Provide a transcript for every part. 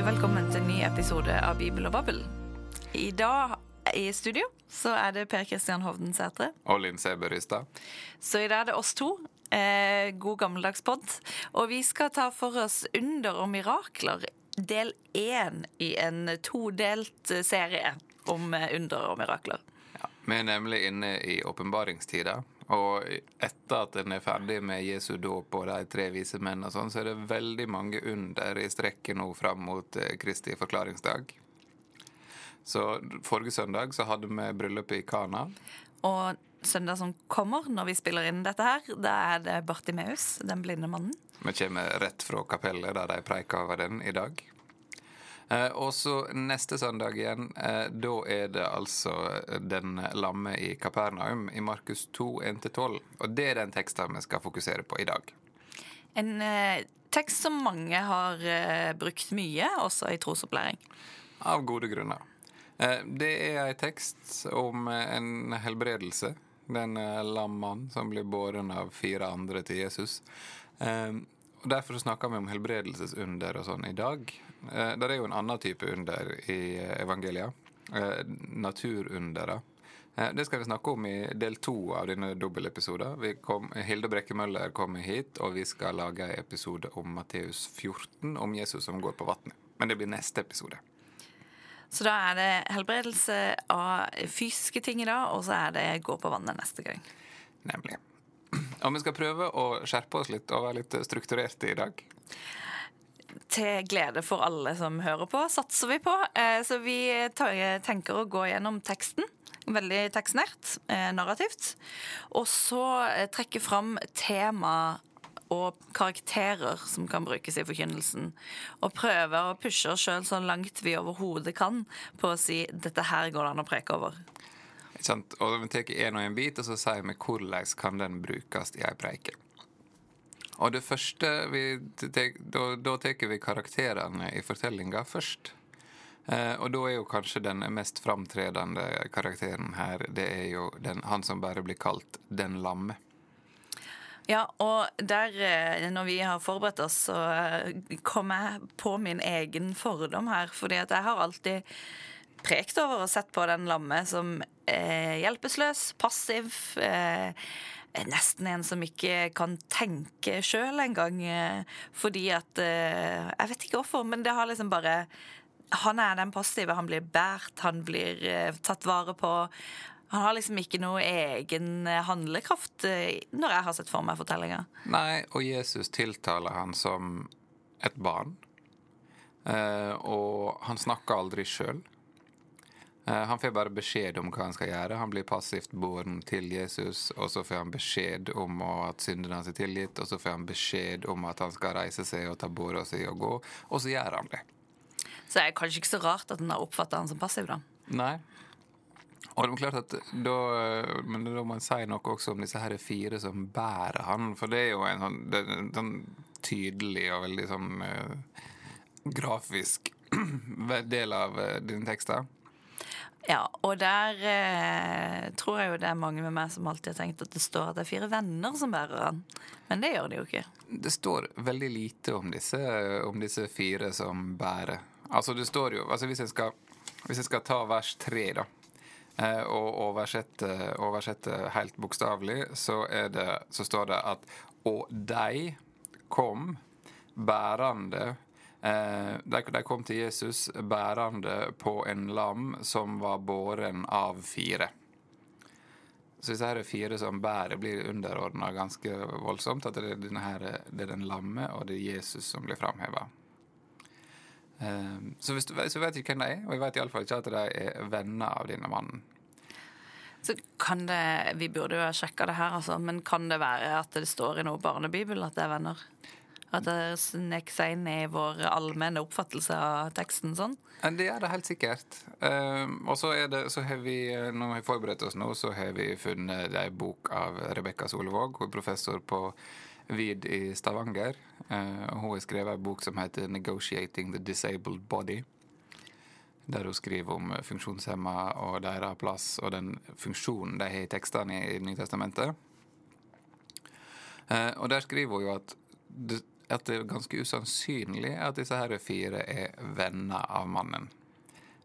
hjertelig velkommen til en ny episode av Bibel og Babbel. I dag i studio så er det Per Kristian Hovden Sætre. Og Linn Sæbø Rystad. Så i dag er det oss to. Eh, god gammeldags pod. Og vi skal ta for oss under og mirakler, del én i en todelt serie om eh, under og mirakler. Ja, vi er nemlig inne i åpenbaringstida. Og etter at en er ferdig med Jesu dåp og de tre vise menn, og sånn, så er det veldig mange under i strekket nå fram mot eh, Kristi forklaringsdag. Så forrige søndag så hadde vi bryllupet i Kana. Og søndag som kommer, når vi spiller inn dette her, da er det Bartimeus, den blinde mannen. Vi kommer rett fra kapellet der de preiker over den i dag. Eh, og så neste søndag igjen, eh, da er det altså den lamme i Kapernaum i Markus 2, 1-12. Og det er den teksten vi skal fokusere på i dag. En eh, tekst som mange har eh, brukt mye, også i trosopplæring. Av gode grunner. Eh, det er en tekst om en helbredelse. Den lammen som blir båren av fire andre til Jesus. Og Derfor snakker vi om helbredelsesunder og sånn i dag. Det er jo en annen type under i evangelia. Naturundere. Det skal vi snakke om i del to av denne dobbeltepisoden. Hilde Brekke Møller kommer hit, og vi skal lage en episode om Matteus 14, om Jesus som går på vannet. Men det blir neste episode. Så da er det helbredelse av fysiske ting i dag, og så er det gå på vannet neste gang. Nemlig. Og vi skal prøve å skjerpe oss litt og være litt strukturerte i dag. Til glede for alle som hører på, satser vi på. Eh, så vi tenker å gå gjennom teksten. Veldig tekstnært, eh, narrativt. Og så eh, trekke fram tema og karakterer som kan brukes i forkynnelsen. Og prøve å pushe oss sjøl så langt vi overhodet kan på å si dette her går det an å preke over. Sant? Og Vi tar én og en bit, og så sier vi hvordan kan den brukes i ei preike. Og det første vi tek, Da, da tar vi karakterene i fortellinga først. Eh, og da er jo kanskje den mest framtredende karakteren her, det er jo den, han som bare blir kalt Den lamme. Ja, og der, eh, når vi har forberedt oss, så eh, kom jeg på min egen fordom her. fordi at jeg har alltid prekt over og sett på den lamme som eh, hjelpeløs, passiv. Eh, nesten en som ikke kan tenke sjøl engang. Eh, fordi at eh, Jeg vet ikke hvorfor, men det har liksom bare Han er den passive. Han blir båret, han blir eh, tatt vare på. Han har liksom ikke noe egen handlekraft når jeg har sett for meg fortellinga. Nei, og Jesus tiltaler han som et barn. Og han snakker aldri sjøl. Han får bare beskjed om hva han skal gjøre. Han blir passivt båren til Jesus, og så får han beskjed om at syndene hans er tilgitt, og så får han beskjed om at han skal reise seg og ta båra si og gå, og så gjør han det. Så det er kanskje ikke så rart at han har oppfatta han som passiv, da? Nei, og det er klart at da, Men da må man si noe også om disse her fire som bærer han. For det er jo en sånn, en sånn tydelig og veldig sånn uh, grafisk del av uh, dine tekster. Ja, og der eh, tror jeg jo det er mange med meg som alltid har tenkt at det står at det er fire venner som bærer han. Men det gjør det jo ikke. Det står veldig lite om disse, om disse fire som bærer. Altså det står jo altså Hvis jeg skal, hvis jeg skal ta vers tre, da Eh, og oversette, oversette helt bokstavelig, så, så, står det at Og de kom bærende de, de kom til Jesus bærende på en lam som var båren av fire. Så disse her fire som bærer, blir underordna ganske voldsomt. At det er, her, det er den lamme, og det er Jesus som blir framheva. Ehm, så hvis så vet ikke hvem de er, og jeg vet iallfall ikke at de er venner av denne mannen. Så kan det, Vi burde jo ha sjekka det her, altså, men kan det være at det står i noe barnebibel at det er venner? At det snek seg inn i vår allmenne oppfattelse av teksten sånn? Det er det helt sikkert. Um, og så, det, så har vi, når vi har forberedt oss nå, så har vi funnet ei bok av Rebekka Solvåg. Hun er professor på VID i Stavanger. Uh, hun har skrevet en bok som heter 'Negotiating the Disabled Body'. Der hun skriver om funksjonshemma og deres plass og den funksjonen de har i tekstene i Nytestamentet. Uh, og der skriver hun jo at det, at det er ganske usannsynlig at disse her fire er venner av mannen.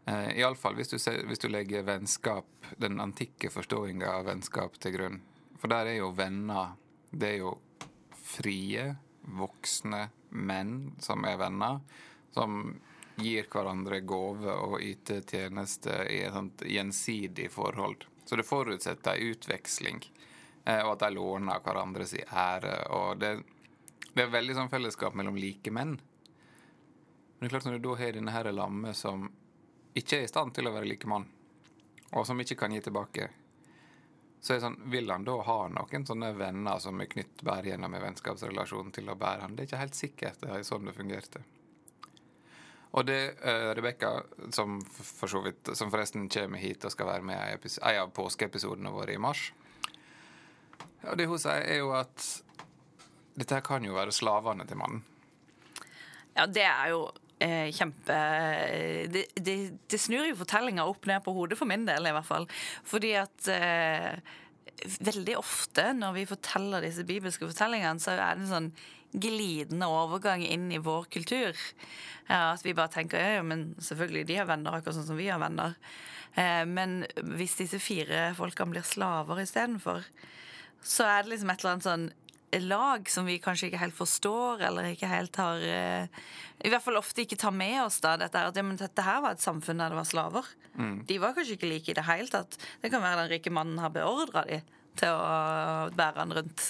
Eh, Iallfall hvis, hvis du legger vennskap, den antikke forståinga av vennskap til grunn. For der er jo venner Det er jo frie, voksne menn som er venner, som gir hverandre gave og yter tjeneste i et sånt gjensidig forhold. Så det forutsetter utveksling, eh, og at de låner hverandres ære. og det det er veldig sånn fellesskap mellom like menn. Men det er klart når du da har denne her lamme som ikke er i stand til å være like mann, og som ikke kan gi tilbake, så er det sånn, vil han da ha noen sånne venner som er knytt bare gjennom en vennskapsrelasjon til å bære han? Det er ikke helt sikkert det er sånn det fungerte. Og det uh, Rebekka, som for som forresten kommer hit og skal være med i en av påskeepisodene våre i mars, ja, det hun sier, er jo at dette her kan jo være slavene til mannen. Ja, det er jo eh, kjempe det, det, det snur jo fortellinga opp ned på hodet, for min del i hvert fall. Fordi at eh, veldig ofte når vi forteller disse bibelske fortellingene, så er det en sånn glidende overgang inn i vår kultur. Ja, at vi bare tenker ja, men selvfølgelig de har venner akkurat sånn som vi har venner. Eh, men hvis disse fire folkene blir slaver istedenfor, så er det liksom et eller annet sånn lag som vi kanskje ikke helt forstår, eller ikke helt har eh, I hvert fall ofte ikke tar med oss da, dette, at ja, men dette her var et samfunn der det var slaver. De var kanskje ikke like i det hele tatt. Det kan være den rike mannen har beordra de til å bære han rundt.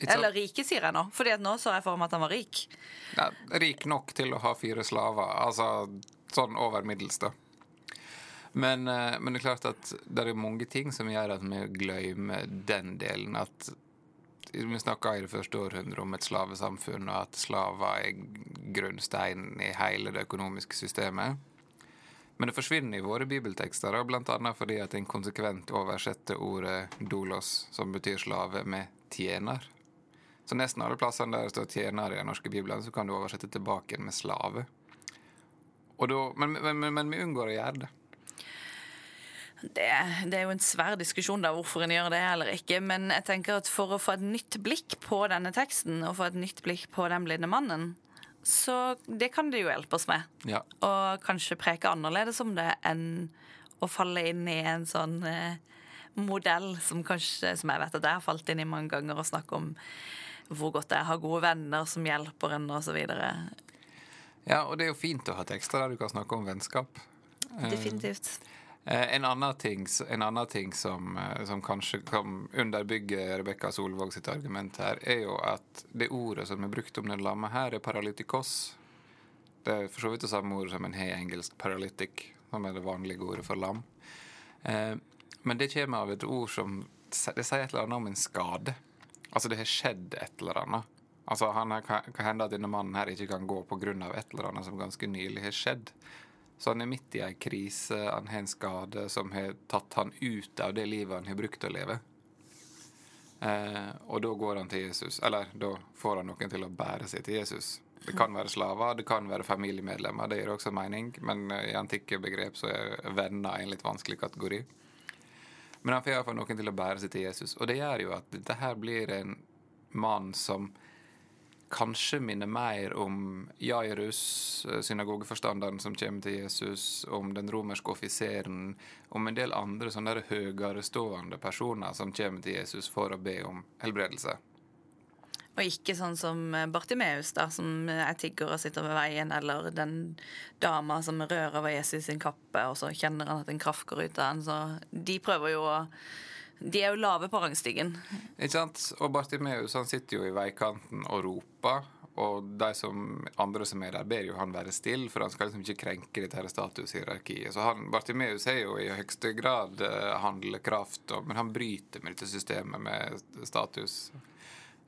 It's? Eller rike, sier jeg nå. Fordi at nå så jeg for meg at han var rik. Ja, rik nok til å ha fire slaver. Altså sånn over middels, da. Men, eh, men det er klart at det er mange ting som gjør at vi glemmer den delen. At vi snakka i det første århundret om et slavesamfunn, og at slaver er grunnsteinen i hele det økonomiske systemet. Men det forsvinner i våre bibeltekster, annet fordi at en konsekvent oversetter ordet dolos, som betyr slave, med tjener. Så nesten alle plassene der det står tjener i den norske bibelen, så kan du oversette tilbake med slave. Da, men, men, men, men vi unngår å gjøre det. Det, det er jo en svær diskusjon da, hvorfor en gjør det eller ikke. Men jeg tenker at for å få et nytt blikk på denne teksten, og få et nytt blikk på den blinde mannen, så det kan det jo hjelpe oss med. Ja. Og kanskje preke annerledes om det enn å falle inn i en sånn eh, modell som kanskje, som jeg vet at jeg har falt inn i mange ganger, og snakke om hvor godt jeg har gode venner som hjelper en, osv. ja, og det er jo fint å ha tekster der du kan snakke om vennskap. Definitivt. Eh, En annen ting, en annen ting som, eh, som kanskje kan underbygge Rebekka Solvåg sitt argument her, er jo at det ordet som er brukt om den lamme her, er paralytikos. Det er for så vidt det samme ordet som en har engelsk paralytic, som er det vanlige ordet for lam. Eh, men det kommer av et ord som Det sier et eller annet om en skade. Altså det har skjedd et eller annet. Altså han her, kan hende at denne mannen her ikke kan gå pga. et eller annet som ganske nylig har skjedd. Så han er midt i ei krise, han har en skade som har tatt han ut av det livet han har brukt å leve. Eh, og da går han til Jesus, eller da får han noen til å bære seg til Jesus. Det kan være slaver, det kan være familiemedlemmer, det gir også mening, men eh, i antikke begrep så er venner en litt vanskelig kategori. Men han får iallfall noen til å bære seg til Jesus, og det gjør jo at dette her blir en mann som kanskje minner mer om Jairus, eh, synagogeforstanderen som kommer til Jesus, om den romerske offiseren, om en del andre sånne høyerestående høyere stående personer som kommer til Jesus for å be om helbredelse. Og ikke sånn som Bartimeus, da, som er tigger og sitter ved veien, eller den dama som rører over Jesus sin kappe, og så kjenner han at en kraft går ut av den. Så de prøver jo å De er jo lave på rangstigen. Ikke sant? Og Bartimeus han sitter jo i veikanten og roper. Og de som, andre som er der, ber jo han være stille, for han skal liksom ikke krenke dette her statushierarkiet. Så han, Bartimeus har jo i høyeste grad eh, handlekraft, men han bryter med dette systemet med status.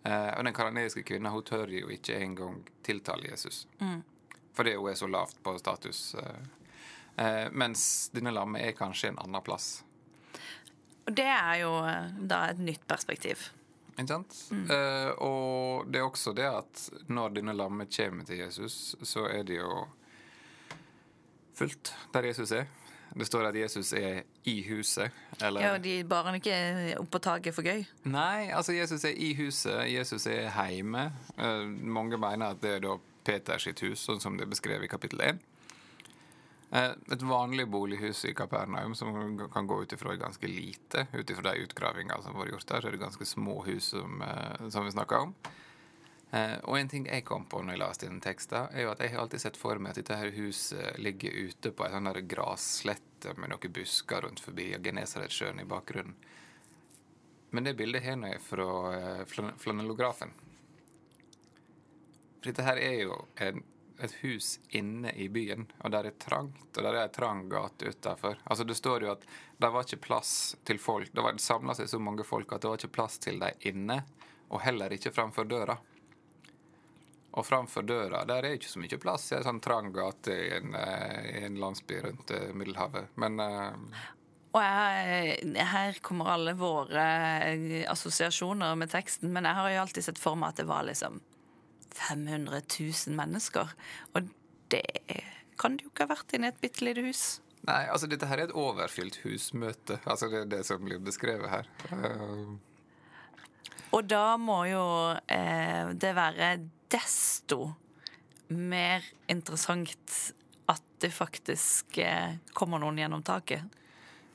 Eh, og den karaneiske kvinna hun tør jo ikke engang tiltale Jesus. Fordi hun er så lavt på status. Eh, eh, mens denne lammet er kanskje en annen plass. Og det er jo eh, da et nytt perspektiv. Ikke sant? Eh, og det er også det at når denne lamme kommer til Jesus, så er det jo fullt der Jesus er. Det står at Jesus er i huset. Eller Ja, de bar han ikke opp på taket for gøy. Nei, altså Jesus er i huset. Jesus er hjemme. Eh, mange mener at det er da Peters hus, sånn som det er beskrevet i kapittel 1. Eh, et vanlig bolighus i Kapernaum som kan gå ut ifra ganske lite. Ut ifra de utgravingene som var gjort der, så er det ganske små hus som, eh, som vi snakker om. Eh, og en ting jeg kom på når jeg leste inn teksten, er jo at jeg har alltid sett for meg at dette her huset ligger ute på ei sånn grasslette med noen busker rundt forbi og Genesaretsjøen i bakgrunnen. Men det bildet har jeg fra flanellografen. For dette her er jo en, et hus inne i byen, og der er trangt, og der er ei trang gate utafor. Altså, det står jo at det var ikke plass til folk. Det var samla seg så mange folk at det var ikke plass til dem inne, og heller ikke framfor døra. Og framfor døra der er ikke så mye plass i ei sånn trang gate i en, eh, i en landsby rundt eh, Middelhavet. Men uh... Og jeg, her kommer alle våre assosiasjoner med teksten, men jeg har jo alltid sett for meg at det var liksom 500 000 mennesker. Og det kan det jo ikke ha vært i et bitte lite hus. Nei, altså dette her er et overfylt husmøte. Altså Det er det som blir beskrevet her. Uh... Og da må jo eh, det være desto mer interessant at det faktisk eh, kommer noen gjennom taket.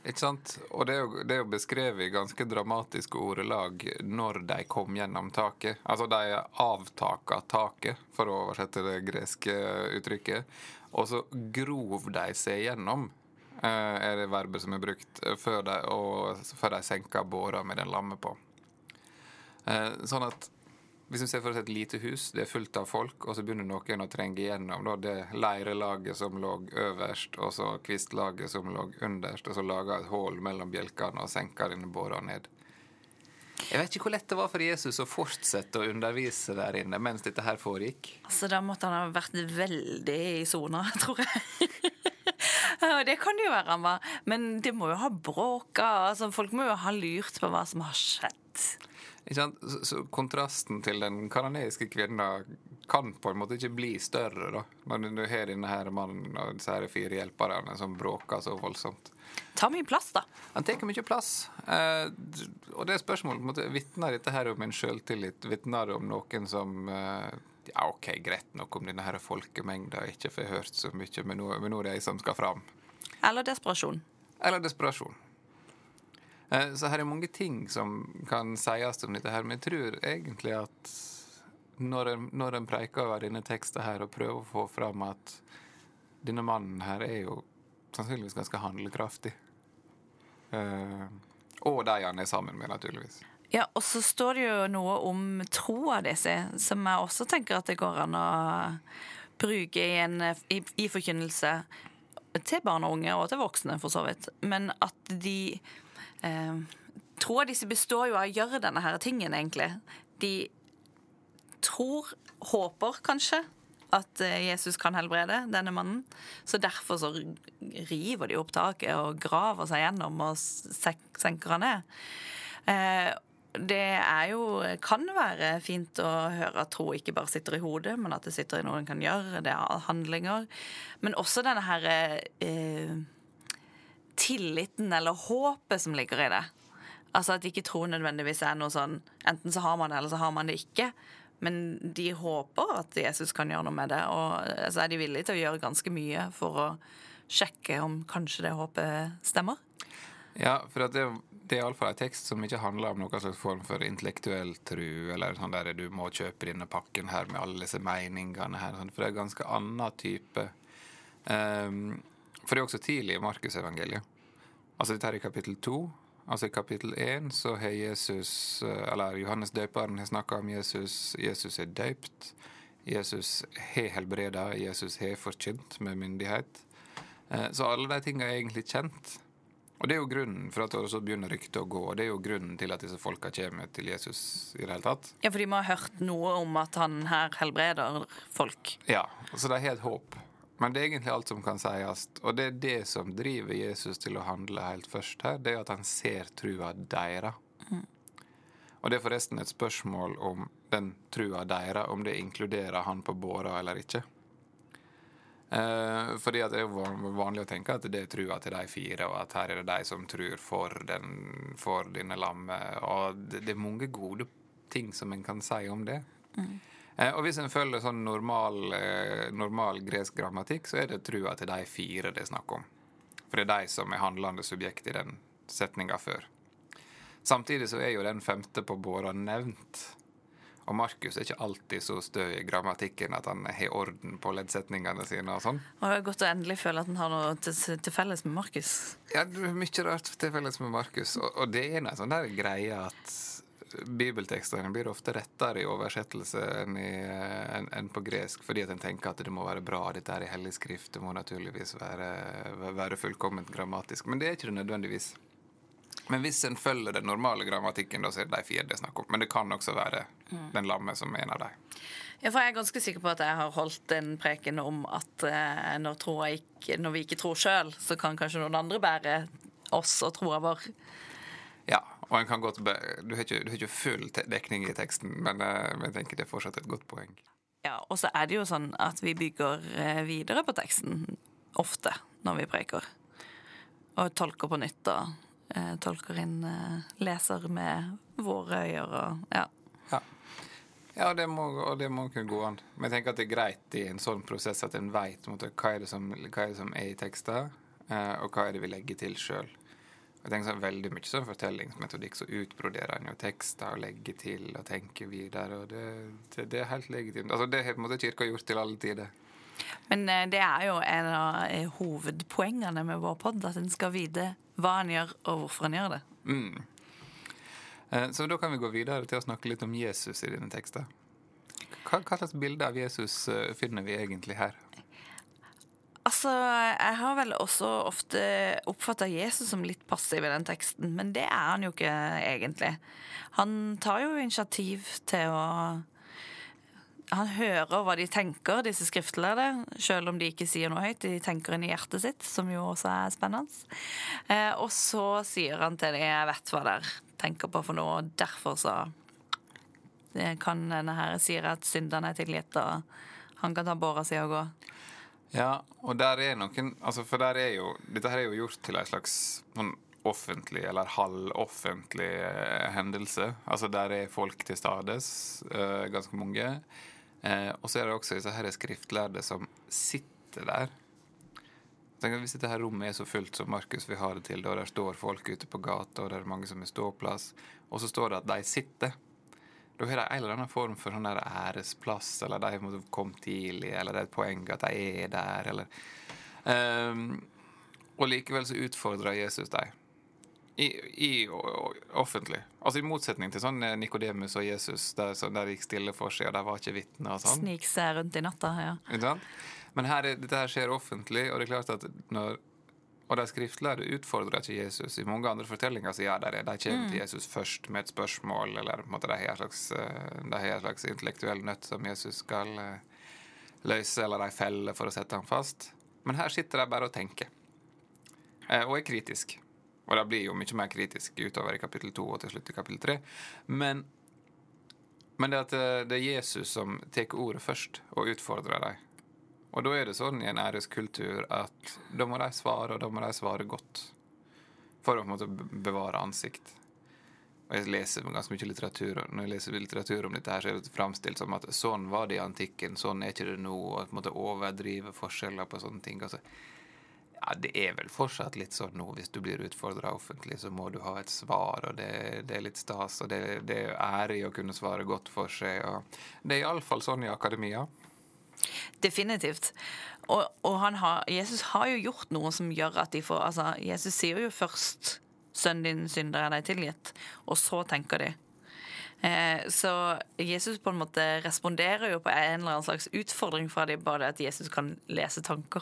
Ikke sant? Og det er, jo, det er jo beskrevet i ganske dramatiske ordelag når de kom gjennom taket. Altså de avtaka taket, for å oversette det greske uttrykket. Og så grov de seg gjennom, eh, er det verbet som er brukt, før de, og, før de senka båra med den lamme på. Eh, sånn at hvis vi ser for oss et lite hus, det er fullt av folk, og så begynner noen å trenge igjennom da, det leirelaget som lå øverst, og så kvistlaget som lå underst, og så laga et hull mellom bjelkene og senka denne båra ned. Jeg vet ikke hvor lett det var for Jesus å fortsette å undervise der inne mens dette her foregikk. Altså, Da måtte han ha vært veldig i sona, tror jeg. Det kan det jo være han var. Men det må jo ha bråka. Altså, folk må jo ha lurt på hva som har skjedd. Så, kontrasten til den kanadiske kvinna kan på en måte ikke bli større, da. Når du har denne her mannen og disse her fire hjelperne som bråker så voldsomt. Ta mye plass, da. Han tar mye plass. Eh, og det er spørsmålet Vitner dette her om en sjøltillit? Vitner det om noen som eh, Ja, OK, greit nok om denne her folkemengda ikke får hørt så mye, men nå, men nå er det jeg som skal fram. Eller desperasjon. Eller desperasjon. Eh, så her er mange ting som kan sies om dette her, men jeg tror egentlig at når en, preiker over denne teksten her og prøver å få fram at denne mannen her er jo sannsynligvis ganske handlekraftig. Uh, og de han er sammen med, naturligvis. Ja, og så står det jo noe om troa disse, som jeg også tenker at det går an å bruke i, en, i, i forkynnelse til barn og unge, og til voksne, for så vidt. Men at de Troa disse består jo av å gjøre denne her tingen, egentlig. De tror, håper kanskje, at eh, Jesus kan helbrede denne mannen. Så derfor så river de opp taket og graver seg gjennom og senker han ned. Eh, det er jo, kan være fint å høre at tro ikke bare sitter i hodet, men at det sitter i noe en kan gjøre. Det er handlinger. Men også denne her eh, tilliten eller håpet som ligger i det. Altså at de ikke tror nødvendigvis er noe sånn Enten så har man det, eller så har man det ikke. Men de håper at Jesus kan gjøre noe med det, og så altså, er de villige til å gjøre ganske mye for å sjekke om kanskje det håpet stemmer. Ja, for det, det er iallfall en tekst som ikke handler om noen slags form for intellektuell tru, eller sånn der du må kjøpe denne pakken her med alle disse meningene her, sånn, for det er en ganske annen type um, For det er også tidlig i Markusevangeliet. Altså dette her i kapittel to. Altså I kapittel én så har Jesus, eller Johannes døperen har snakka om Jesus. Jesus er døypt. Jesus har helbreda. Jesus har forkynt med myndighet. Eh, Så alle de tingene er egentlig kjent. Og det er jo grunnen for at også begynner ryktet å gå. Og det er jo grunnen til at disse folka kommer til Jesus i det hele tatt. Ja, for de må ha hørt noe om at han her helbreder folk. Ja, Så de har et håp. Men det er egentlig alt som kan sies. Og det er det som driver Jesus til å handle helt først her. Det er at han ser trua deres. Og det er forresten et spørsmål om den trua deres, om det inkluderer han på båra eller ikke. Eh, fordi det er vanlig å tenke at det er trua til de fire, og at her er det de som tror for, den, for dine lamme. Og det, det, er mange gode ting som en kan si om det. Mm. Eh, og hvis en følger sånn normal, eh, normal, gresk grammatikk, så er det trua til de fire det er snakk om. For det er de som er handlende subjekt i den setninga før. Samtidig så er jo den femte på båra nevnt. Og Markus er ikke alltid så stø i grammatikken at han har orden på leddsetningene sine. og sånn. Og det er Godt å endelig føle at han har noe til, til felles med Markus. Ja, det er mye rart til felles med Markus. Og, og, det er en sånn der greie at bibeltekstene blir ofte rettere i oversettelse enn, i, enn, enn på gresk, fordi at en tenker at det må være bra, dette er i hellig skrift, det må naturligvis være, være fullkomment grammatisk. Men det er ikke det nødvendigvis. Men hvis en følger den normale grammatikken, da så er det de fire det er snakk om. Men det kan også være mm. den lamme som er en av dem. Ja, for jeg er ganske sikker på at jeg har holdt en preken om at eh, når, ikke, når, vi ikke tror sjøl, så kan kanskje noen andre bære oss og troa vår. Ja, og en kan godt be du, har ikke, du har ikke full dekning i teksten, men, eh, men jeg tenker det er fortsatt et godt poeng. Ja, og så er det jo sånn at vi bygger eh, videre på teksten ofte når vi preker. Og tolker på nytt og eh, tolker inn eh, leser med våre øyne og ja. ja. Ja, det må, og det må kunne gå an. Men jeg tenker at det er greit i en sånn prosess at en veit hva, hva, er det som er i tekster, eh, og hva er det vi legger til sjøl. Jeg tenker sånn, Veldig mye sånn fortellingsmetodikk så utbroderer en jo tekster og legger til og tenker videre. og Det, det, det er helt legitimt. Altså, Det har på en måte Kirka gjort til alle tider. Men eh, det er jo en av eh, hovedpoengene med vår pod, at en skal vite hva han gjør, og hvorfor han gjør det. Mm. Eh, så da kan vi gå videre til å snakke litt om Jesus i dine tekster. Hva, hva slags bilde av Jesus finner vi egentlig her? Altså, Jeg har vel også ofte oppfatta Jesus som litt passiv i den teksten, men det er han jo ikke egentlig. Han tar jo initiativ til å han hører hva de tenker, disse skriftlærde, selv om de ikke sier noe høyt. De tenker inn i hjertet sitt, som jo også er spennende. Eh, og så sier han til dem 'Jeg vet hva dere tenker på for noe', og derfor så kan denne her sier at syndene er tilgitt, og han kan ta båra si og gå. Ja, og der er noen altså For der er jo Dette her er jo gjort til en slags sånn offentlig eller halvoffentlig eh, hendelse. Altså der er folk til stades, eh, ganske mange. Eh, og så er det også disse her skriftlærde som sitter der. Tenk at Hvis dette her rommet er så fullt som Markus vil ha det til, og der står folk ute på gata, og det er mange som er ståplass, og så står det at de sitter, da har de en eller annen form for sånn der æresplass, eller de kommet tidlig, eller det er et poeng at de er der, eller um, Og likevel så utfordrer Jesus dem. I, i offentlig. Altså I motsetning til sånn eh, Nikodemus og Jesus, der, så, der gikk stille for seg, og der var ikke vitner og sånn. Snik seg rundt i natta, ja. Men her, dette her skjer offentlig, og det er klart at når og de skriftlærde utfordrer ikke Jesus. I mange andre fortellinger så gjør de, de kommer mm. til Jesus først med et spørsmål, eller på en måte de har en slags, eh, har en slags intellektuell nøtt som Jesus skal eh, løse, eller de feller for å sette ham fast. Men her sitter de bare og tenker, og er kritisk. Og det blir jo mye mer kritisk utover i kapittel to og til slutt i kapittel tre. Men, men det, eh, det er Jesus som tar ordet først og utfordrer dem. Og da er det sånn i en æreskultur at da må de svare, og da må de svare godt. For å på en måte bevare ansikt. Og jeg leser ganske mye litteratur, og når jeg leser litteratur om dette, her, så er det framstilt som at sånn var det i antikken, sånn er ikke det nå, og på en måte overdrive forskjeller på sånne ting. altså ja, Det er vel fortsatt litt sånn nå hvis du blir utfordra offentlig, så må du ha et svar, og det, det er litt stas, og det, det er ære i å kunne svare godt for seg. og Det er iallfall sånn i akademia. Definitivt. Og, og har, Jesus har jo gjort noe som gjør at de får altså, Jesus sier jo først 'Sønnen din synder er deg tilgitt', og så tenker de. Eh, så Jesus på en måte responderer jo på en eller annen slags utfordring fra dem, bare at Jesus kan lese tanker.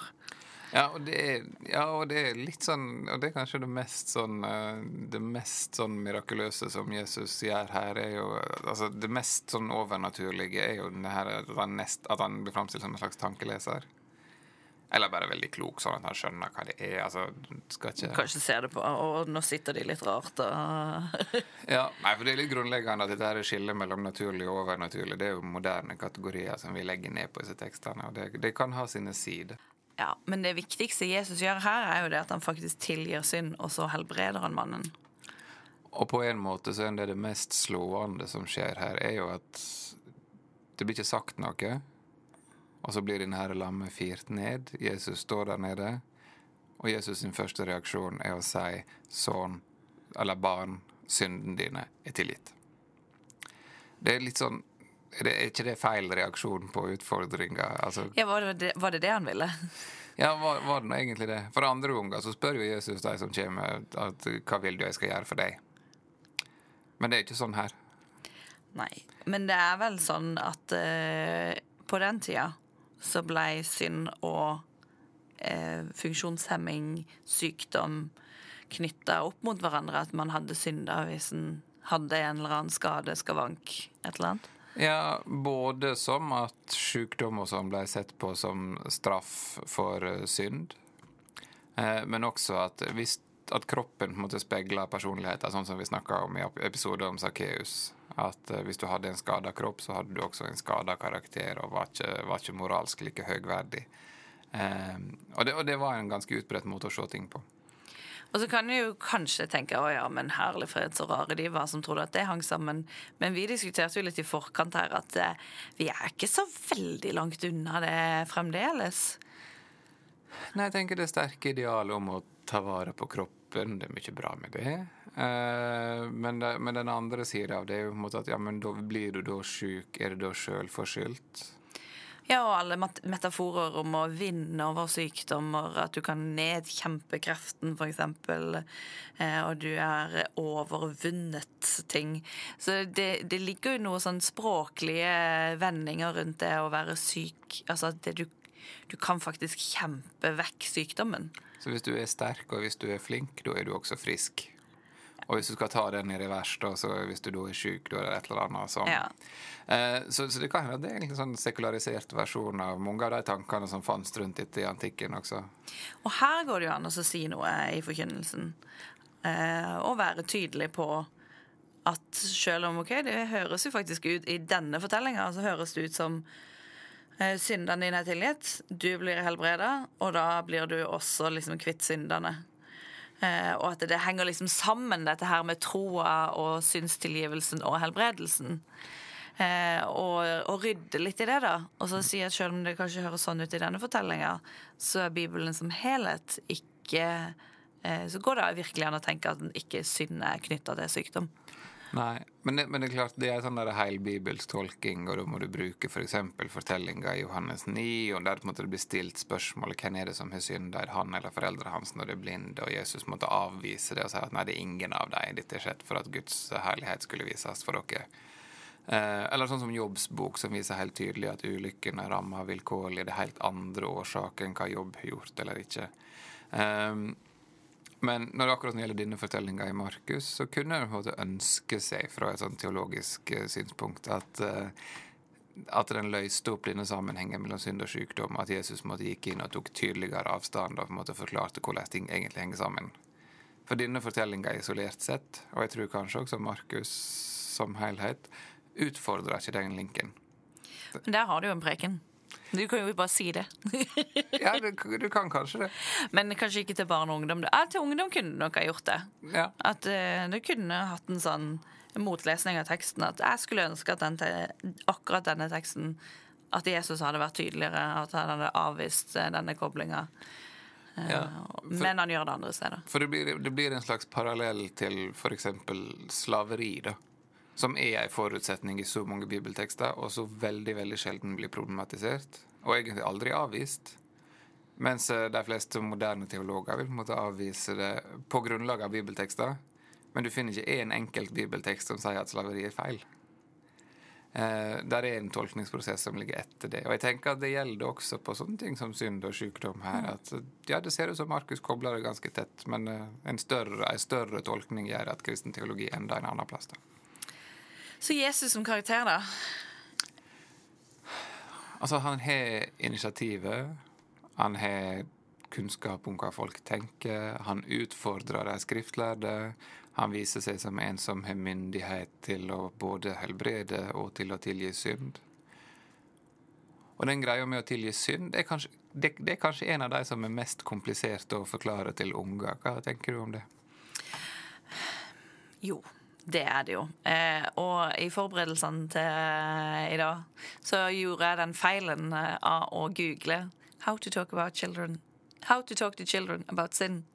Ja og, er, ja, og det er, litt sånn Og det er kanskje det mest sånn eh, Det mest sånn mirakuløse som Jesus gjør her, er jo Altså, det mest sånn overnaturlige er jo her, at, han nest, at han blir framstilt som en slags tankeleser. Eller bare veldig klok, sånn at han skjønner hva det er. Altså, skal ikke Kanskje se det på Og nå sitter de litt rart og Ja, nei, for det er litt grunnleggende at dette her skillet mellom naturlig og overnaturlig. Det er jo moderne kategorier som vi legger ned på disse tekstene, og det, det kan ha sine sider. Ja, Men det viktigste Jesus gjør her, er jo det at han faktisk tilgir synd, og så helbreder han mannen. Og på en måte så er det det mest slående som skjer her, er jo at det blir ikke sagt noe. Og så blir denne her lammet firt ned. Jesus står der nede. Og Jesus sin første reaksjon er å si 'sønn' eller 'barn, synden dine er tilgitt'. Det er litt sånn er, ikke det feil reaksjon på utfordringa? Altså, ja, var det, var det, det han ville? ja, var, var det egentlig det? For andre ganger så spør jo Jesus de som kommer, at 'hva vil du jeg skal gjøre for deg'? Men det er ikke sånn her. Nei. Men det er vel sånn at uh, på den tida så blei synd og uh, funksjonshemming, sykdom, knytta opp mot hverandre. At man hadde synda hvis en hadde en eller annen skade, skavank, et eller annet. Ja, både som at sykdom og sånn ble sett på som straff for uh, synd. Eh, men også at, hvis, at kroppen måte speiler personligheten, sånn som vi snakka om i episoden om Sakkeus. At uh, hvis du hadde en skada kropp, så hadde du også en skada karakter og var ikke, var ikke moralsk like høgverdig. Eh, og, det, og det var en ganske utbredt måte å se ting på. Og så kan du jo kanskje tenke å ja, men herlig fred, så rare de var som trodde at det hang sammen. Men vi diskuterte jo litt i forkant her at eh, vi er ikke så veldig langt unna det fremdeles. Nei, jeg tenker det sterke idealet om å ta vare på kroppen, det er mye bra med det. Eh, men, det, men, den andre sida av det er jo på en måte at ja, men da blir du da sjuk, er det da sjølforskyldt? Ja, og alle metaforer om å vinne over sykdommer, at du kan nedkjempe kreften, f.eks., eh, og du er overvunnet ting. Så det, det ligger jo noen sånn språklige vendinger rundt det å være syk. Altså at du, du kan faktisk kjempe vekk sykdommen. Så hvis du er sterk, og hvis du er flink, da er du også frisk? Og hvis du skal ta den i revers, da, så hvis du da er sjuk, da er det et eller annet sånn. Ja. Eh, så, så, det kan hende det er en sånn sekularisert versjon av mange av de tankene som fantes rundt dette i antikken også. Og her går det jo an å si noe i forkynnelsen. Eh, og være tydelig på at selv om ok, det høres jo faktisk ut i denne fortellinga, så høres det ut som eh, syndene dine er tilgitt, du blir helbreda, og da blir du også liksom kvitt syndene. Eh, og at det henger liksom sammen, dette her med troa og synstilgivelsen og helbredelsen. Eh, og, og, rydde litt i det, da. Og så si at selv om det kanskje høres sånn ut i denne fortellinga, så er Bibelen som helhet ikke eh, Så går det virkelig an å tenke at ikke synd er knytta til sykdom. Nei, men det, men det, er klart, det er sånn der heilbibelsk tolking, og da må du bruke f.eks. For fortellinga i Johannes 9, og der måtte det bli stilt spørsmål hvem er det som har synda, han eller foreldrene hans når de er blinde, og Jesus måtte avvise det og si at nei, det er ingen av dem, dette har skjedd for at Guds herlighet skulle vises for dere. Eh, eller sånn som Jobbs bok, som viser helt tydelig at ulykken er rammer vilkårlig. Det er helt andre årsaker enn hva Jobb har gjort eller ikke. Um, men når det akkurat gjelder denne fortellinga i Markus, så kunne en ønske seg fra et sånn teologisk uh, synspunkt at, uh, at den løste opp denne sammenhengen mellom synd og sykdom, at Jesus måtte gikk inn og tok tydeligere avstand og på en måte forklarte hvordan ting egentlig henger sammen. For denne fortellinga isolert sett, og jeg tror kanskje også Markus som helhet, utfordrer ikke den linken. Men der har du jo en preken. Du kan jo bare si det. ja, du, du, kan kanskje det. Men kanskje ikke til barn og ungdom. Ja, til ungdom kunne du nok ha gjort det. Ja. At uh, du kunne hatt en sånn motlesning av teksten. At jeg skulle ønske at den akkurat denne teksten At Jesus hadde vært tydeligere, at han hadde avvist uh, denne koblinga. Uh, ja, men han gjør det andre steder. For det blir, det blir en slags parallell til f.eks. slaveri, da som er en forutsetning i så mange bibeltekster, og så veldig veldig sjelden blir problematisert, og egentlig aldri avvist. Mens eh, de fleste moderne teologer vil måte avvise det på grunnlag av bibeltekster. Men du finner ikke én en enkelt bibeltekst som sier at slaveri er feil. Eh, der er en tolkningsprosess som ligger etter det. Og jeg tenker at det gjelder også på sånne ting som synd og sykdom her. At ja, det ser ut som Markus kobler det ganske tett, men eh, en større, en større tolkning gjør at kristen teologi enda en annen plass. da. Så Jesus som karakter, da? Altså, han har initiativet. Han har kunnskap om hva folk tenker. Han utfordrer de skriftlærde. Han viser seg som en som har myndighet til å både helbrede og til å tilgi synd. Og den greia med å tilgi synd, det er, kanskje, det, det er kanskje en av de som er mest komplisert å forklare til unger. Hva tenker du om det? Jo, det er det jo. Eh, og i forberedelsene til eh, i dag så gjorde jeg den feilen eh, av å google 'How to talk about children'. How to talk to children about sin.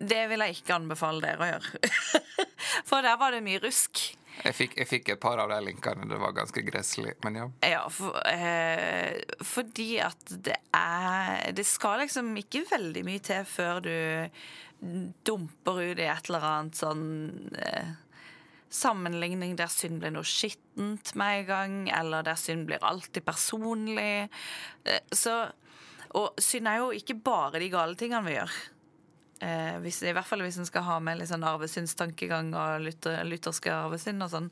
Det vil jeg ikke anbefale dere å gjøre. For der var det mye rusk. Jeg fikk, jeg fikk, et par av de linkene. Det var ganske gresselig, men ja. Ja, for, eh, fordi at det er Det skal liksom ikke veldig mye til før du dumper ut i et eller annet sånn eh, Sammenligning der synd blir noe skittent med en gang, eller der synd blir alltid personlig. Eh, så Og synd er jo ikke bare de gale tingene vi gjør. Eh, hvis, I hvert fall hvis en skal ha med litt sånn arvesynstankegang og lutter, lutherske arvesynd og sånn.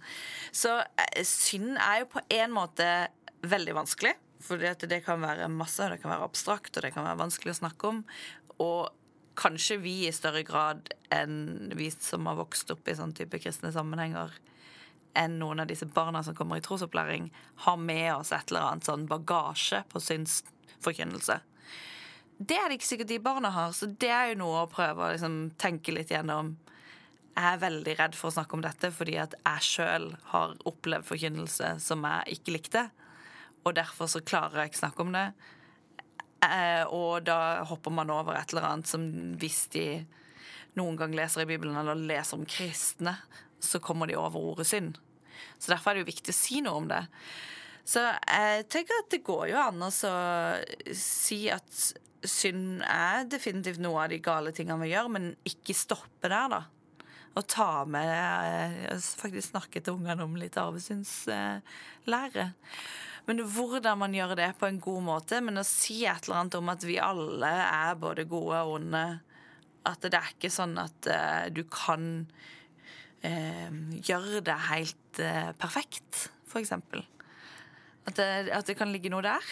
Så eh, synd er jo på en måte veldig vanskelig. For det kan være masse, det kan være abstrakt, og det kan være vanskelig å snakke om. Og kanskje vi i større grad enn vi som har vokst opp i sånn type kristne sammenhenger, enn noen av disse barna som kommer i trosopplæring, har med oss et eller annet sånn bagasje på synsforkynnelse. Det er det ikke sikkert de barna har, så det er jo noe å prøve å liksom, tenke litt gjennom. Jeg er veldig redd for å snakke om dette fordi at jeg sjøl har opplevd forkynnelse som jeg ikke likte. Og derfor så klarer jeg ikke snakke om det. Eh, og da hopper man over et eller annet som hvis de noen gang leser i Bibelen eller leser om kristne, så kommer de over ordet synd. Så derfor er det jo viktig å si noe om det. Så jeg tenker at det går jo an å si at synd er definitivt noe av de gale tingene vi gjør, men ikke stoppe der, da. Og ta med eh, Faktisk snakke til ungene om litt arvesynslære. Men hvordan man gjør det på en god måte, men å si et eller annet om at vi alle er både gode og onde At det er ikke sånn at uh, du kan uh, gjøre det helt uh, perfekt, eksempel. At at det kan ligge noe der.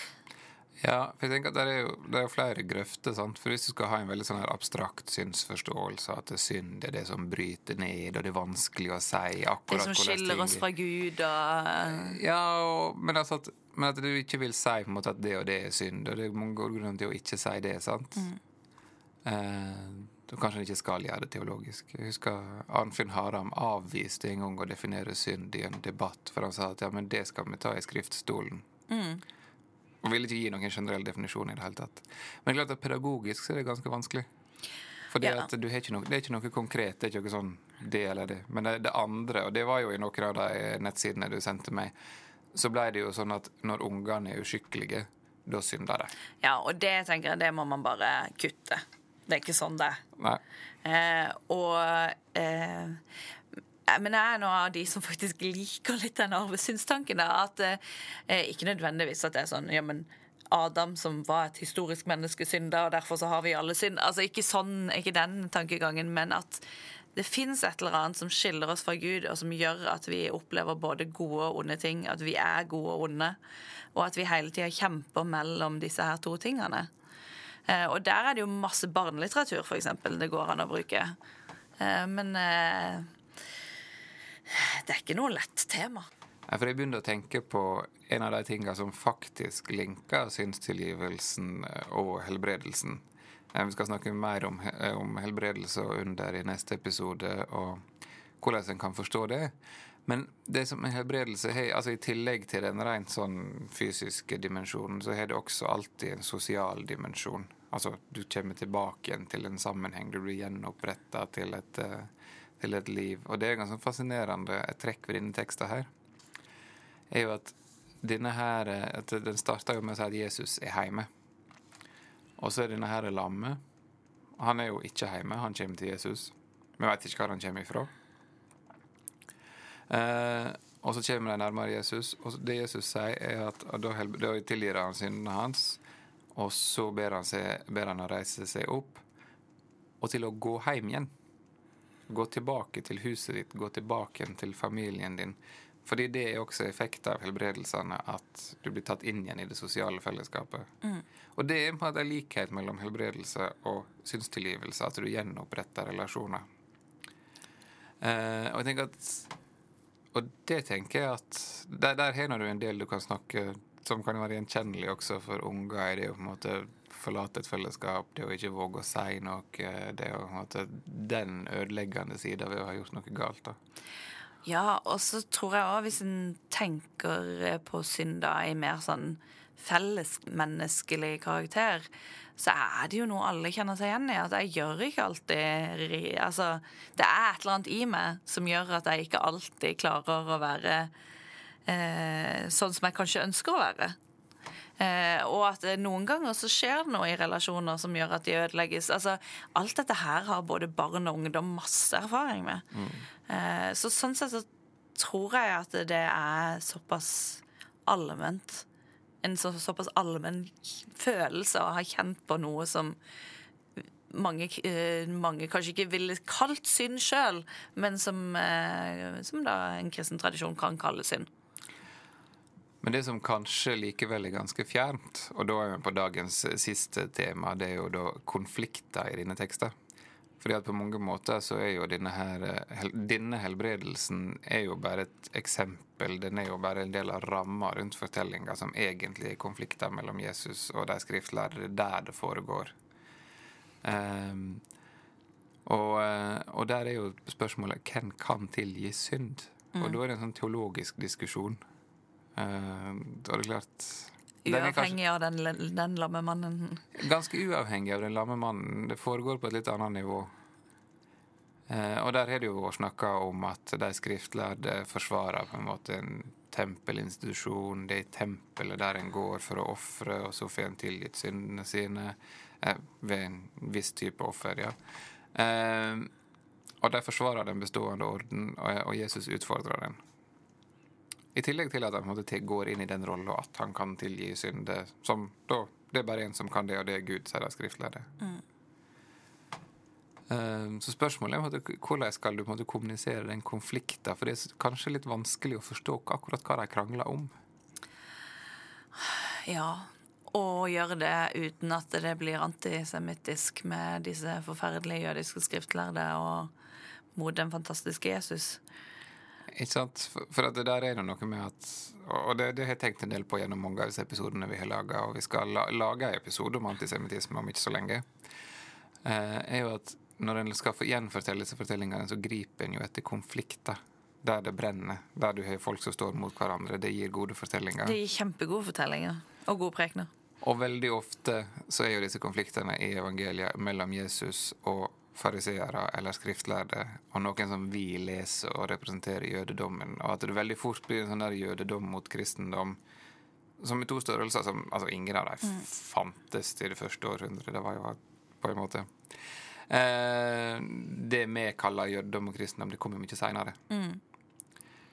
Ja, for jeg tenker at det er jo, det er flere grøfter. sant? For Hvis du skal ha en veldig sånn her abstrakt synsforståelse, at det er synd er det som bryter ned, og det er vanskelig å si akkurat Det som skiller oss fra Gud og Ja, og, men, altså at, men, at, du ikke vil si på en måte at det og det er synd, og det er mange grunner til å ikke si det, sant? Mm. Eh, kanskje en ikke skal gjøre det teologisk. Jeg husker Arnfinn Haram avviste en gang å definere synd i en debatt, for han sa at ja, men det skal vi ta i skriftstolen. Mm. Og vil ikke gi noen generell definisjon i det hele tatt. Men klart at pedagogisk så er det ganske vanskelig. For ja. at Det er ikke noe konkret. Det er ikke noe sånn det eller det. Men det, det, andre, og det var jo i noen av de nettsidene du sendte meg, så ble det jo sånn at når ungene er uskikkelige, da synder de. Ja, og det tenker jeg, det må man bare kutte. Det er ikke sånn det er. Eh, og eh, men jeg er en av de som faktisk liker litt den arvesynstanken. At eh, Ikke nødvendigvis at det er sånn ja, men Adam som var et historisk menneskesynd, og derfor så har vi alle synd. Altså Ikke sånn, ikke den tankegangen, men at det fins et eller annet som skiller oss fra Gud, og som gjør at vi opplever både gode og onde ting. At vi er gode og onde. Og at vi hele tida kjemper mellom disse her to tingene. Eh, og der er det jo masse barnelitteratur, f.eks. Det går an å bruke. Eh, men eh, det er ikke noe lett tema. Ja, for Jeg begynner å tenke på en av de tingene som faktisk linker synstilgivelsen eh, og helbredelsen. Eh, vi skal snakke mer om, eh, om helbredelse under i neste episode, og hvordan en kan forstå det. Men det som er helbredelse altså i tillegg til den rent sånn fysiske dimensjonen, så har det også alltid en sosial dimensjon. Altså, du kommer tilbake igjen til en sammenheng. Du blir gjenoppretta til et til et liv. Og det er ganske fascinerende et trekk ved denne teksten her, er jo at denne her at Den starter jo med å si at Jesus er hjemme. Og så er denne her lamme. Han er jo ikke hjemme, han kommer til Jesus. Vi veit ikke hvor han kommer ifra. Eh, og så kommer de nærmere Jesus, og det Jesus sier, er at da, da tilgir han syndene hans. Og så ber han, seg, ber han å reise seg opp, og til å gå hjem igjen. Gå tilbake til huset ditt, gå tilbake til familien din. Fordi det er også effekt av helbredelsene, at du blir tatt inn igjen i det sosiale fellesskapet. Mm. Og det er på en måte likhet mellom helbredelse og synstilgivelse, at du gjenoppretter relasjoner. Eh, og jeg tenker at og det tenker jeg at Der, der har du en del du kan snakke som kan være gjenkjennelig også for unger, i det å på en måte forlate et fellesskap, det å ikke våge å si noe, det å Den ødeleggende sida ved å ha gjort noe galt. da. Ja, og så tror jeg òg, hvis en tenker på synd da i mer sånn fellesmenneskelig karakter, så er det jo noe alle kjenner seg igjen i. At jeg gjør ikke alltid Altså, det er et eller annet i meg som gjør at jeg ikke alltid klarer å være eh, sånn som jeg kanskje ønsker å være. Eh, og at noen ganger så skjer det noe i relasjoner som gjør at de ødelegges. Altså, alt dette her har både barn og ungdom masse erfaring med. Mm. Eh, så sånn sett så tror jeg at det er såpass allment en så, såpass allmenn følelse å ha kjent på noe som mange, eh, mange kanskje ikke ville kalt synd sjøl, men som, som, da en kristen tradisjon kan kalle synd. Men det som kanskje likevel er ganske fjernt, og da er vi på dagens siste tema, det er jo da konflikter i dine tekster. Fordi at på mange måter så er jo denne, her, denne helbredelsen er jo bare et eksempel. Den er jo bare en del av ramma rundt fortellinga som egentlig er konflikter mellom Jesus og de skriftlærde der det foregår. Um, og, eh, og, der er jo spørsmålet hvem kan tilgi synd? Mm. Og da er det en sånn teologisk diskusjon. Uh, da er det klart Uavhengig av den, den lamme mannen? Ganske uavhengig av den lamme mannen. Det foregår på et litt annet nivå. Eh, og der har det jo snakka om at de skriftlærde forsvarer på en måte en tempelinstitusjon. Det er i tempelet der en går for å ofre, og så får en tilgitt syndene sine eh, ved en viss type offer. ja. Eh, og de forsvarer den bestående orden, og Jesus utfordrer den. I tillegg til at han måte, går inn i den rolla at han kan tilgi synd. Som da Det er bare én som kan det, og det er Gud, sier de skriftlærde. Mm. Uh, så spørsmålet er hvordan skal du måte, kommunisere den konflikten? For det er kanskje litt vanskelig å forstå akkurat hva de krangler om. Ja, og gjøre det uten at det blir antisemittisk med disse forferdelige jødiske skriftlærde og mot den fantastiske Jesus. Ikke sant? For det der er det noe med at Og det, det har jeg tenkt en del på gjennom mange av disse episodene vi har laga, og vi skal la, lage en episode om antisemittisme om ikke så lenge, eh, er jo at når en skal gjenfortelle disse fortellingene, så griper en jo etter konflikter. Der det brenner, der du har folk som står mot hverandre. Det gir gode fortellinger. Det gir kjempegode fortellinger. Og gode prekener. Og veldig ofte så er jo disse konfliktene i evangeliet mellom Jesus og fariseere eller skriftlærde, og noen som vi leser og representerer jødedommen. Og at det veldig fort blir en sånn der jødedom mot kristendom som i to størrelser som altså Ingen av dem mm. fantes i det første århundret. Det var jo på en måte eh, Det vi kaller jødedom og kristendom, det kommer mye seinere. Mm.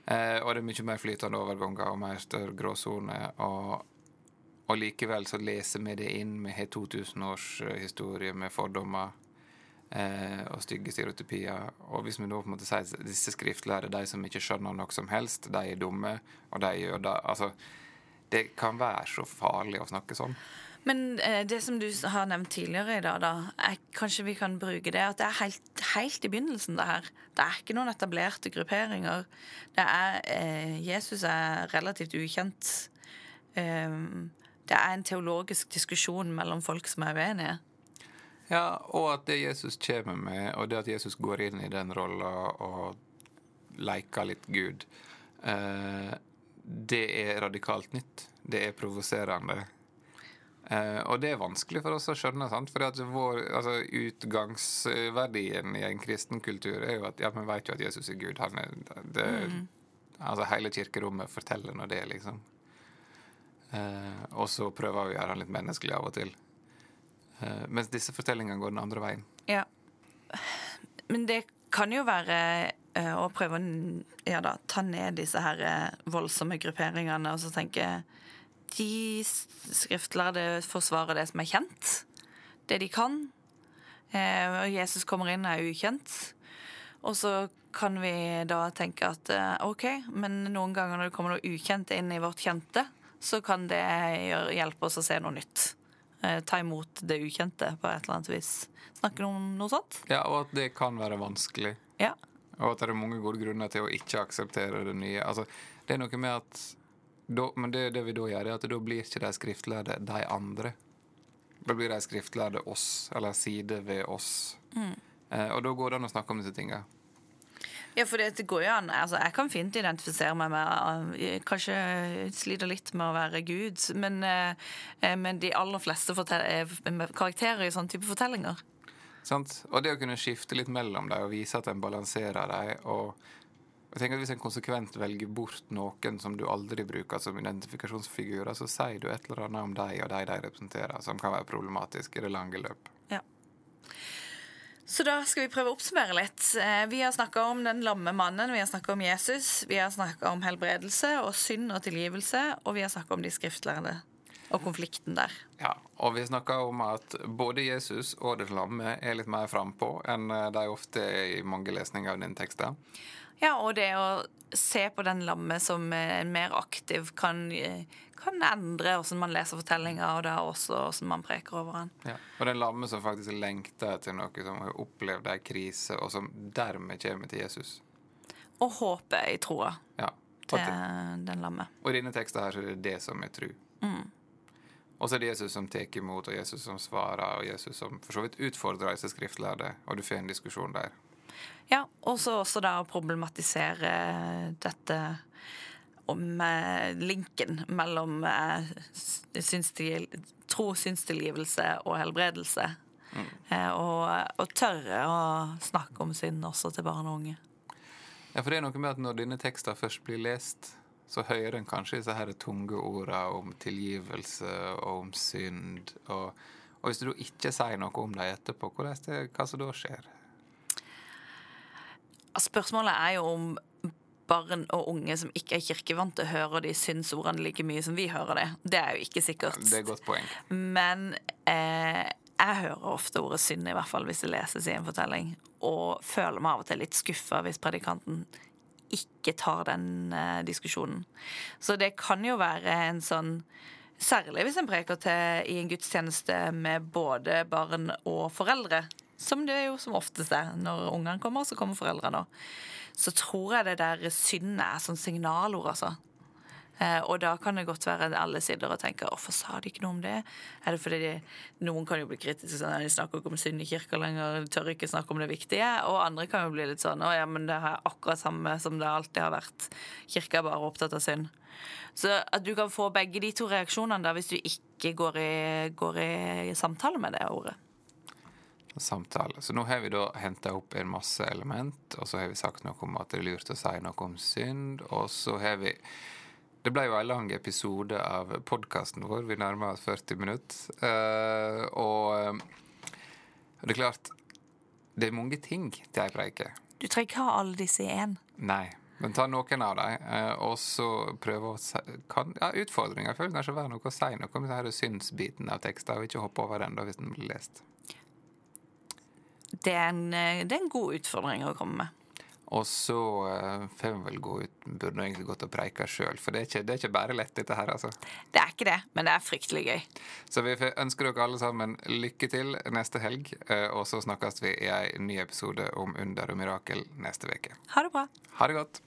Eh, og det er mye mer flytende overganger og mer større gråsoner. Og, og likevel så leser vi det inn. Vi har 2000 års historie med fordommer eh, og stygge stereotypier. Og hvis vi nå på en måte sier at disse skriftlærde, de som ikke skjønner noe som helst, de er dumme, og de gjør det Altså, det kan være så farlig å snakke sånn. Men eh, det som du har nevnt tidligere i dag, da, er, kanskje vi kan bruke det at det er helt, helt, i begynnelsen, det her. Det er ikke noen etablerte grupperinger. Det er eh, Jesus er relativt ukjent. Eh, det er en teologisk diskusjon mellom folk som er uenige. Ja, og at det Jesus kommer med, og det at Jesus går inn i den rolla og leker litt Gud, eh, det er radikalt nytt. Det er provoserende. Eh, og det er vanskelig for oss å skjønne, sant? for altså, utgangsverdien i en kristen kultur er jo at ja, vi vet jo at Jesus er Gud. Han er, det, mm. altså, hele kirkerommet forteller nå det, liksom. Eh, og så prøver vi å gjøre han litt menneskelig av og til. Uh, mens disse fortellingene går den andre veien. Ja. Men det kan jo være uh, å prøve å ja da, ta ned disse her uh, voldsomme grupperingene og så tenke De skriftlærde forsvarer det som er kjent, det de kan. og Jesus kommer inn og er ukjent. Og så kan vi da tenke at OK, men noen ganger når det kommer noe ukjent inn i vårt kjente, så kan det hjelpe oss å se noe nytt. Eh, ta imot det ukjente på et eller annet vis. Snakker du om noe sånt? Ja, og at det kan være vanskelig. Ja. Og at det er mange gode grunner til å ikke akseptere det nye. Altså, det er noe med at da, men det, det vi da gjør, er at da blir ikke de skriftlærde de andre. Da blir de skriftlærde oss, eller side ved oss. Eh, og da går det an å snakke om disse tinga. Ja, for det går jo an. Altså, jeg kan fint identifisere meg med eh, Kanskje sliter litt med å være Gud, men, eh, men de aller fleste eh, karakterer i sånne type fortellinger. Sant? Og det å kunne skifte litt mellom dem og vise at en balanserer dem og jeg tenker at Hvis en konsekvent velger bort noen som du aldri bruker som identifikasjonsfigurer, så sier du et eller annet om dem og de de representerer, som kan være problematisk i det lange løp. Ja. Så da skal vi prøve å oppsummere litt. Eh, Vi har snakka om den lamme mannen, vi har snakka om Jesus, vi har snakka om helbredelse og synd og tilgivelse, og vi har snakka om de skriftlærde og konflikten der. Ja, Og vi snakka om at både Jesus og det lamme er litt mer frampå enn eh, de ofte er i mange lesninger av den tekster. Ja, og det å se på den lamme som eh, mer aktiv kan, eh, kan endre hvordan man leser fortellinger, og da også hvordan man preker over den. Ja. Og den lamme som faktisk lengter til noe som har opplevd ei krise, og som dermed kommer til Jesus. Og håpet i troa Ja. Til den lamme. og i denne teksten her så er det det som er tru. Og så er det Jesus som tar imot, og Jesus som svarer, og Jesus som for så vidt utfordrer disse skriftlærde, og du får en diskusjon der. Ja, og så også da å problematisere dette om eh, linken mellom eh, synstil, tro, synstilgivelse og helbredelse. Mm. og, og tørre å snakke om synd også til barn og unge. Ja, for det er noe med at når denne teksten først blir lest, så hører en kanskje disse her tunge ordene om tilgivelse og om synd. Og, og hvis du ikke sier noe om dem etterpå, det, hva som da skjer? Spørsmålet er jo om barn og unge som ikke er kirkevante, hører de synsordene like mye som vi hører det. Det er jo ikke sikkert. Det er et godt poeng. Men eh, jeg hører ofte ordet synd, i hvert fall hvis det leses i en fortelling, og føler meg av og til litt skuffa hvis predikanten ikke tar den eh, diskusjonen. Så det kan jo være en sånn Særlig hvis en preker til i en gudstjeneste med både barn og foreldre, som det jo som oftest er. Når ungene kommer, så kommer foreldrene òg. Så tror jeg det der syndet er sånn signalord, altså. Eh, og da kan det godt være alle sider og tenker 'hvorfor sa de ikke noe om det'? Er det fordi de, Noen kan jo bli kritiske sånn de snakker ikke om synd i kirka lenger, de tør ikke snakke om det viktige. Og andre kan jo bli litt sånn 'å ja, men det er akkurat samme som det alltid har vært'. Kirka er bare opptatt av synd. Så at du kan få begge de to reaksjonene da hvis du ikke går i, går i samtale med det ordet. Samtale. Så nå har vi da henta opp en masse element, og så har vi sagt noe om at det er lurt å si noe om synd, og så har vi Det ble jo en lang episode av podkasten vår. Vi nærmer oss 40 minutter. Uh, og eh, det er klart Det er mange ting til ei preike. Du trenger ikke ha alle disse i én. Nei. Men ta noen av dem, eh, og så prøve å si kan, ja, Utfordringa føler kanskje være noe å si noe om denne synsbiten av teksten, og ikke hoppe over den da hvis den blir lest. Det, er en, eh, det er en god utfordring å komme med. Og så uh, får vi vel gå ut Burde egentlig gått og preika sjøl, for det er, ikke, det er ikke bare lett, dette her, altså. Det er ikke det, men det er fryktelig gøy. Så vi ønsker dere alle sammen lykke til neste helg, eh, og så snakkes vi i en ny episode om under og mirakel neste uke. Ha det bra. Ha det godt.